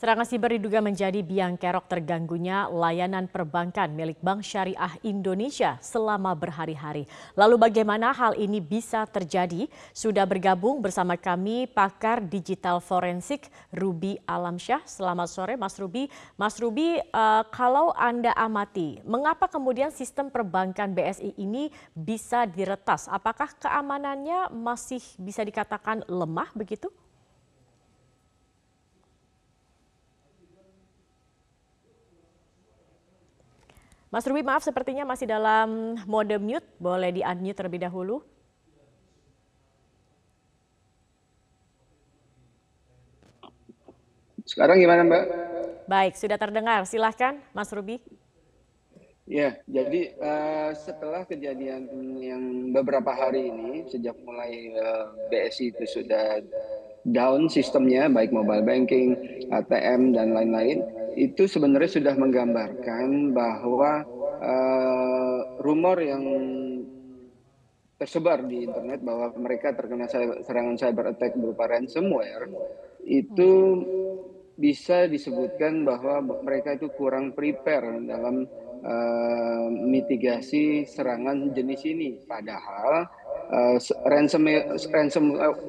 Serangan siber diduga menjadi biang kerok terganggunya layanan perbankan milik Bank Syariah Indonesia selama berhari-hari. Lalu bagaimana hal ini bisa terjadi? Sudah bergabung bersama kami pakar digital forensik Ruby Alamsyah. Selamat sore Mas Ruby. Mas Ruby, uh, kalau Anda amati, mengapa kemudian sistem perbankan BSI ini bisa diretas? Apakah keamanannya masih bisa dikatakan lemah begitu? Mas Ruby maaf sepertinya masih dalam mode mute, boleh di unmute terlebih dahulu. Sekarang gimana Mbak? Baik, sudah terdengar. Silahkan Mas Ruby. Ya, jadi uh, setelah kejadian yang beberapa hari ini, sejak mulai uh, eh, BSI itu sudah down sistemnya, baik mobile banking, ATM, dan lain-lain, itu sebenarnya sudah menggambarkan bahwa uh, rumor yang tersebar di internet bahwa mereka terkena serangan cyber attack berupa ransomware itu bisa disebutkan bahwa mereka itu kurang prepare dalam uh, mitigasi serangan jenis ini. Padahal uh, ransomware,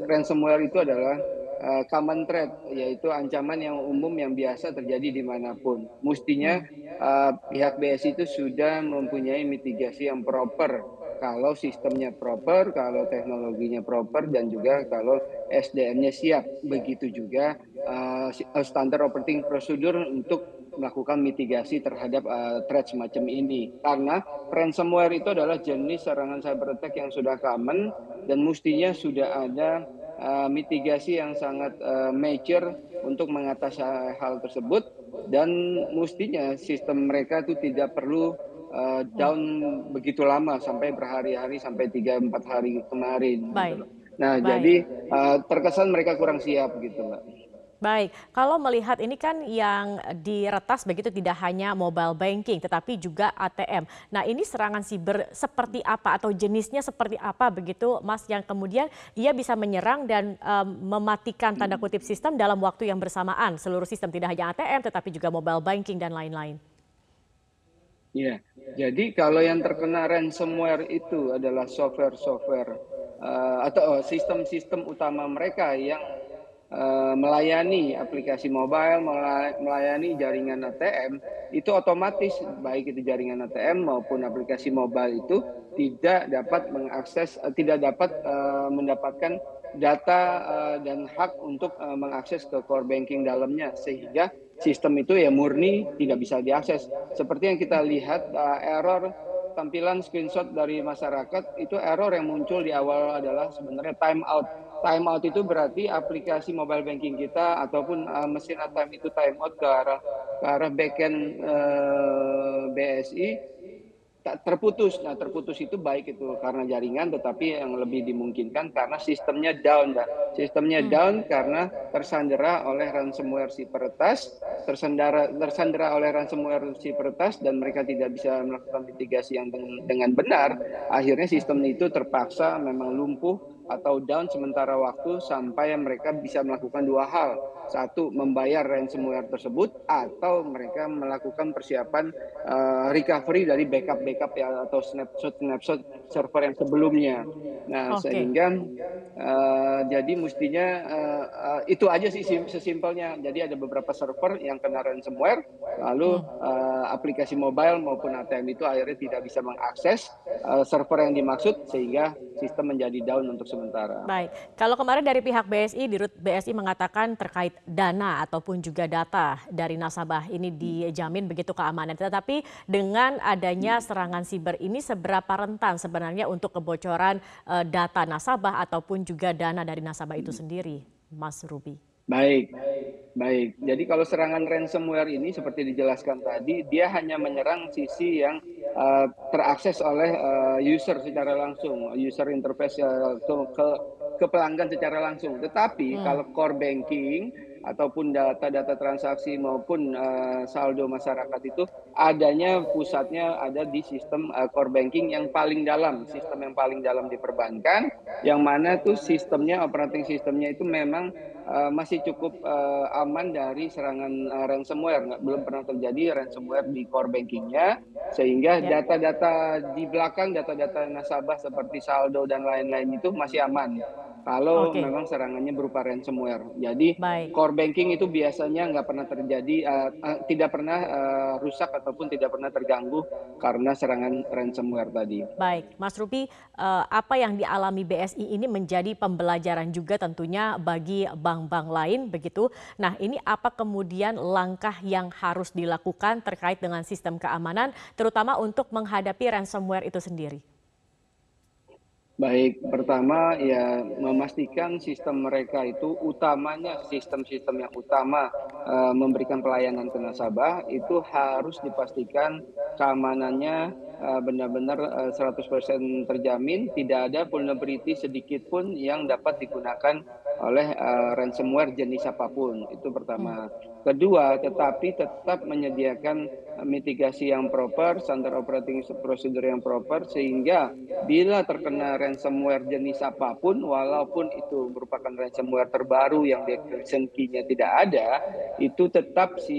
ransomware itu adalah uh, common threat yaitu ancaman yang umum yang biasa terjadi di mana pun. Mestinya uh, pihak BSI itu sudah mempunyai mitigasi yang proper kalau sistemnya proper, kalau teknologinya proper, dan juga kalau SDM-nya siap. Begitu juga uh, standar operating procedure untuk melakukan mitigasi terhadap uh, threat semacam ini. Karena ransomware itu adalah jenis serangan cyber attack yang sudah common dan mestinya sudah ada uh, mitigasi yang sangat uh, mature untuk mengatasi hal tersebut dan mestinya sistem mereka itu tidak perlu uh, down begitu lama sampai berhari-hari sampai tiga empat hari kemarin. Gitu Baik. Gitu nah Baik. jadi uh, terkesan mereka kurang siap gitu mbak. Baik, kalau melihat ini kan yang diretas begitu tidak hanya mobile banking tetapi juga ATM. Nah ini serangan siber seperti apa atau jenisnya seperti apa begitu Mas yang kemudian ia bisa menyerang dan um, mematikan tanda kutip sistem dalam waktu yang bersamaan seluruh sistem tidak hanya ATM tetapi juga mobile banking dan lain-lain. Iya, jadi kalau yang terkena ransomware itu adalah software-software uh, atau oh, sistem-sistem utama mereka yang melayani aplikasi mobile, melayani jaringan ATM, itu otomatis baik itu jaringan ATM maupun aplikasi mobile itu tidak dapat mengakses, eh, tidak dapat uh, mendapatkan data dan hak untuk mengakses ke core banking dalamnya sehingga sistem itu ya murni tidak bisa diakses. Seperti yang kita lihat error tampilan screenshot dari masyarakat itu error yang muncul di awal adalah sebenarnya time out time out itu berarti aplikasi mobile banking kita ataupun uh, mesin ATM itu time out ke arah ke arah backend uh, BSI tak terputus. Nah, terputus itu baik itu karena jaringan tetapi yang lebih dimungkinkan karena sistemnya down dah. Sistemnya hmm. down karena tersandera oleh ransomware si peretas, tersandera tersandera oleh ransomware si peretas dan mereka tidak bisa melakukan mitigasi yang dengan, dengan benar, akhirnya sistem itu terpaksa memang lumpuh atau down sementara waktu sampai mereka bisa melakukan dua hal. Satu, membayar ransomware tersebut atau mereka melakukan persiapan uh, recovery dari backup-backup ya atau snapshot-snapshot server yang sebelumnya. Nah, okay. sehingga uh, jadi mestinya uh, uh, itu aja sih sesimpelnya. Jadi ada beberapa server yang kena ransomware, lalu uh, aplikasi mobile maupun ATM itu akhirnya tidak bisa mengakses uh, server yang dimaksud sehingga sistem menjadi down untuk sementara. Baik, kalau kemarin dari pihak BSI, Dirut BSI mengatakan terkait dana ataupun juga data dari nasabah ini dijamin begitu keamanan. Tetapi dengan adanya serangan siber ini seberapa rentan sebenarnya untuk kebocoran uh, data nasabah ataupun juga dana dari nasabah itu sendiri, Mas Ruby? Baik, baik. Jadi kalau serangan ransomware ini seperti dijelaskan tadi, dia hanya menyerang sisi yang uh, terakses oleh uh, user secara langsung, user interface uh, ke, ke ke pelanggan secara langsung. Tetapi hmm. kalau core banking ataupun data-data transaksi maupun uh, saldo masyarakat itu adanya pusatnya ada di sistem uh, core banking yang paling dalam, sistem yang paling dalam di perbankan, yang mana tuh sistemnya operating sistemnya itu memang uh, masih cukup uh, aman dari serangan uh, ransomware. Nggak, belum pernah terjadi ransomware di core bankingnya, sehingga ya. data-data di belakang, data-data nasabah seperti saldo dan lain-lain itu masih aman kalau okay. memang serangannya berupa ransomware. Jadi Baik. core banking itu biasanya nggak pernah terjadi, uh, uh, tidak pernah uh, rusak ataupun tidak pernah terganggu karena serangan ransomware tadi. Baik, Mas Rupi, uh, apa yang dialami BSI ini menjadi pembelajaran juga tentunya bagi bank-bank lain begitu. Nah, ini apa kemudian langkah yang harus dilakukan terkait dengan sistem keamanan, terutama untuk menghadapi ransomware itu sendiri? Baik, pertama ya memastikan sistem mereka itu utamanya sistem-sistem yang utama uh, memberikan pelayanan ke nasabah itu harus dipastikan keamanannya uh, benar-benar uh, 100% terjamin, tidak ada vulnerability sedikit pun yang dapat digunakan oleh uh, ransomware jenis apa pun. Itu pertama. Kedua, tetapi tetap menyediakan mitigasi yang proper, standar operating procedure yang proper, sehingga bila terkena ransomware jenis apa pun, walaupun itu merupakan ransomware terbaru yang decryption key-nya tidak ada, itu tetap si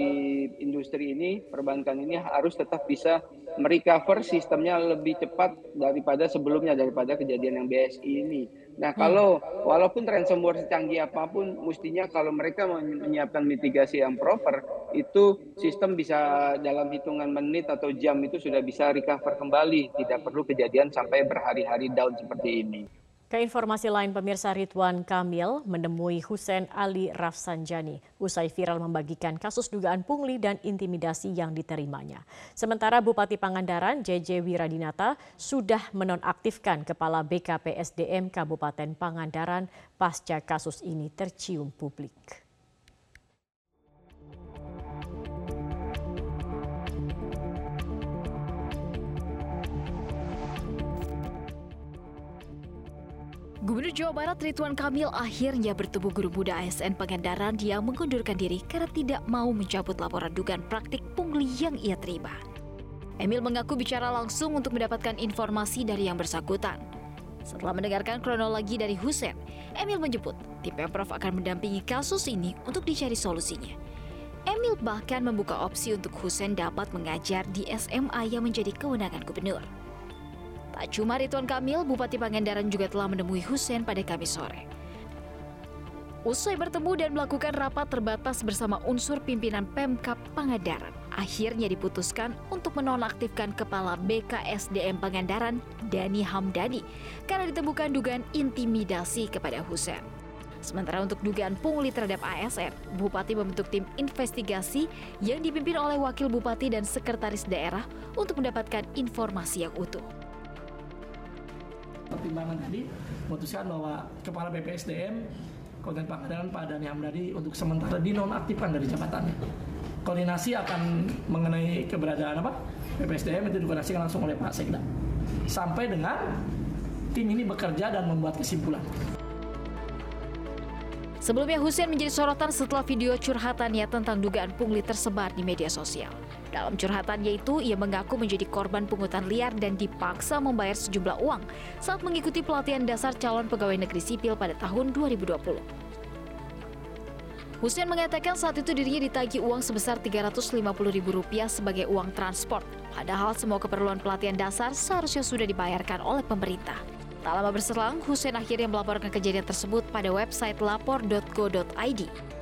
industri ini, perbankan ini harus tetap bisa merecover sistemnya lebih cepat daripada sebelumnya, daripada kejadian yang BSI ini. Nah, hmm. kalau walaupun ransomware secanggih apa pun, mestinya kalau mereka menyiapkan mitigasi yang proper, itu sistem bisa dalam hitungan menit atau jam itu sudah bisa recover kembali, tidak perlu kejadian sampai berhari-hari down seperti ini. Ke informasi lain, pemirsa Ridwan Kamil menemui Hussein Ali Rafsanjani usai viral membagikan kasus dugaan pungli dan intimidasi yang diterimanya. Sementara Bupati Pangandaran JJ Wiradinata sudah menonaktifkan Kepala BKPSDM Kabupaten Pangandaran pasca kasus ini tercium publik. Gubernur Jawa Barat Ridwan Kamil akhirnya bertemu guru muda ASN Pangandaran yang mengundurkan diri karena tidak mau mencabut laporan dugaan praktik pungli yang ia terima. Emil mengaku bicara langsung untuk mendapatkan informasi dari yang bersangkutan. Setelah mendengarkan kronologi dari Husen, Emil menyebut tim Pemprov akan mendampingi kasus ini untuk dicari solusinya. Emil bahkan membuka opsi untuk Husen dapat mengajar di SMA yang menjadi kewenangan gubernur. Tak cuma Ridwan Kamil, Bupati Pangandaran juga telah menemui Hussein pada Kamis sore. Usai bertemu dan melakukan rapat terbatas bersama unsur pimpinan Pemkap Pangandaran, akhirnya diputuskan untuk menonaktifkan Kepala BKSDM Pangandaran, Dani Hamdani, karena ditemukan dugaan intimidasi kepada Hussein. Sementara untuk dugaan pungli terhadap ASN, Bupati membentuk tim investigasi yang dipimpin oleh Wakil Bupati dan Sekretaris Daerah untuk mendapatkan informasi yang utuh pertimbangan tadi memutuskan bahwa Kepala BPSDM Kabupaten Pangandaran Pak Dani Hamdani untuk sementara dinonaktifkan dari jabatannya. Koordinasi akan mengenai keberadaan apa BPSDM itu dikoordinasikan langsung oleh Pak Sekda. Sampai dengan tim ini bekerja dan membuat kesimpulan. Sebelumnya Hussein menjadi sorotan setelah video curhatannya tentang dugaan pungli tersebar di media sosial. Dalam curhatannya itu, ia mengaku menjadi korban pungutan liar dan dipaksa membayar sejumlah uang saat mengikuti pelatihan dasar calon pegawai negeri sipil pada tahun 2020. Hussein mengatakan saat itu dirinya ditagih uang sebesar Rp350.000 sebagai uang transport, padahal semua keperluan pelatihan dasar seharusnya sudah dibayarkan oleh pemerintah. Tak lama berselang, Hussein akhirnya melaporkan kejadian tersebut pada website lapor.go.id.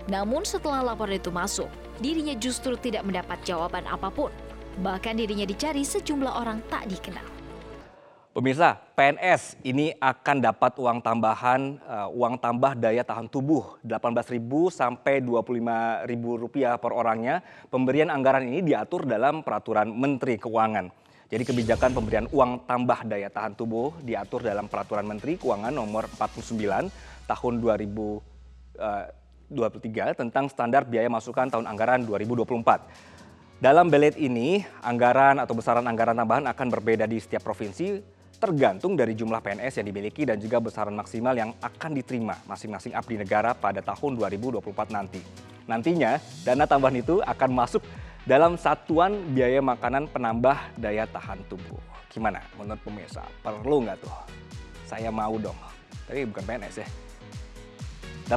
Namun setelah laporan itu masuk, dirinya justru tidak mendapat jawaban apa pun. Bahkan dirinya dicari sejumlah orang tak dikenal. Pemirsa, PNS ini akan dapat uang tambahan, uh, uang tambah daya tahan tubuh 18.000 sampai 25.000 rupiah per orangnya. Pemberian anggaran ini diatur dalam peraturan Menteri Keuangan. Jadi kebijakan pemberian uang tambah daya tahan tubuh diatur dalam Peraturan Menteri Keuangan nomor 49 tahun 2023 eh, tentang standar biaya masukan tahun anggaran 2024. Dalam belet ini, anggaran atau besaran anggaran tambahan akan berbeda di setiap provinsi tergantung dari jumlah PNS yang dimiliki dan juga besaran maksimal yang akan diterima masing-masing abdi negara pada tahun 2024 nanti. Nantinya, dana tambahan itu akan masuk dalam satuan biaya makanan penambah daya tahan tubuh. Gimana menurut pemirsa? Perlu nggak tuh? Saya mau dong. Tapi bukan PNS ya.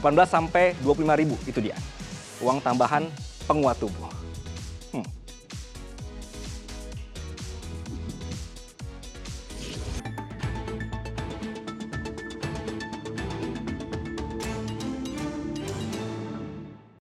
18 sampai 25 ribu itu dia. Uang tambahan penguat tubuh.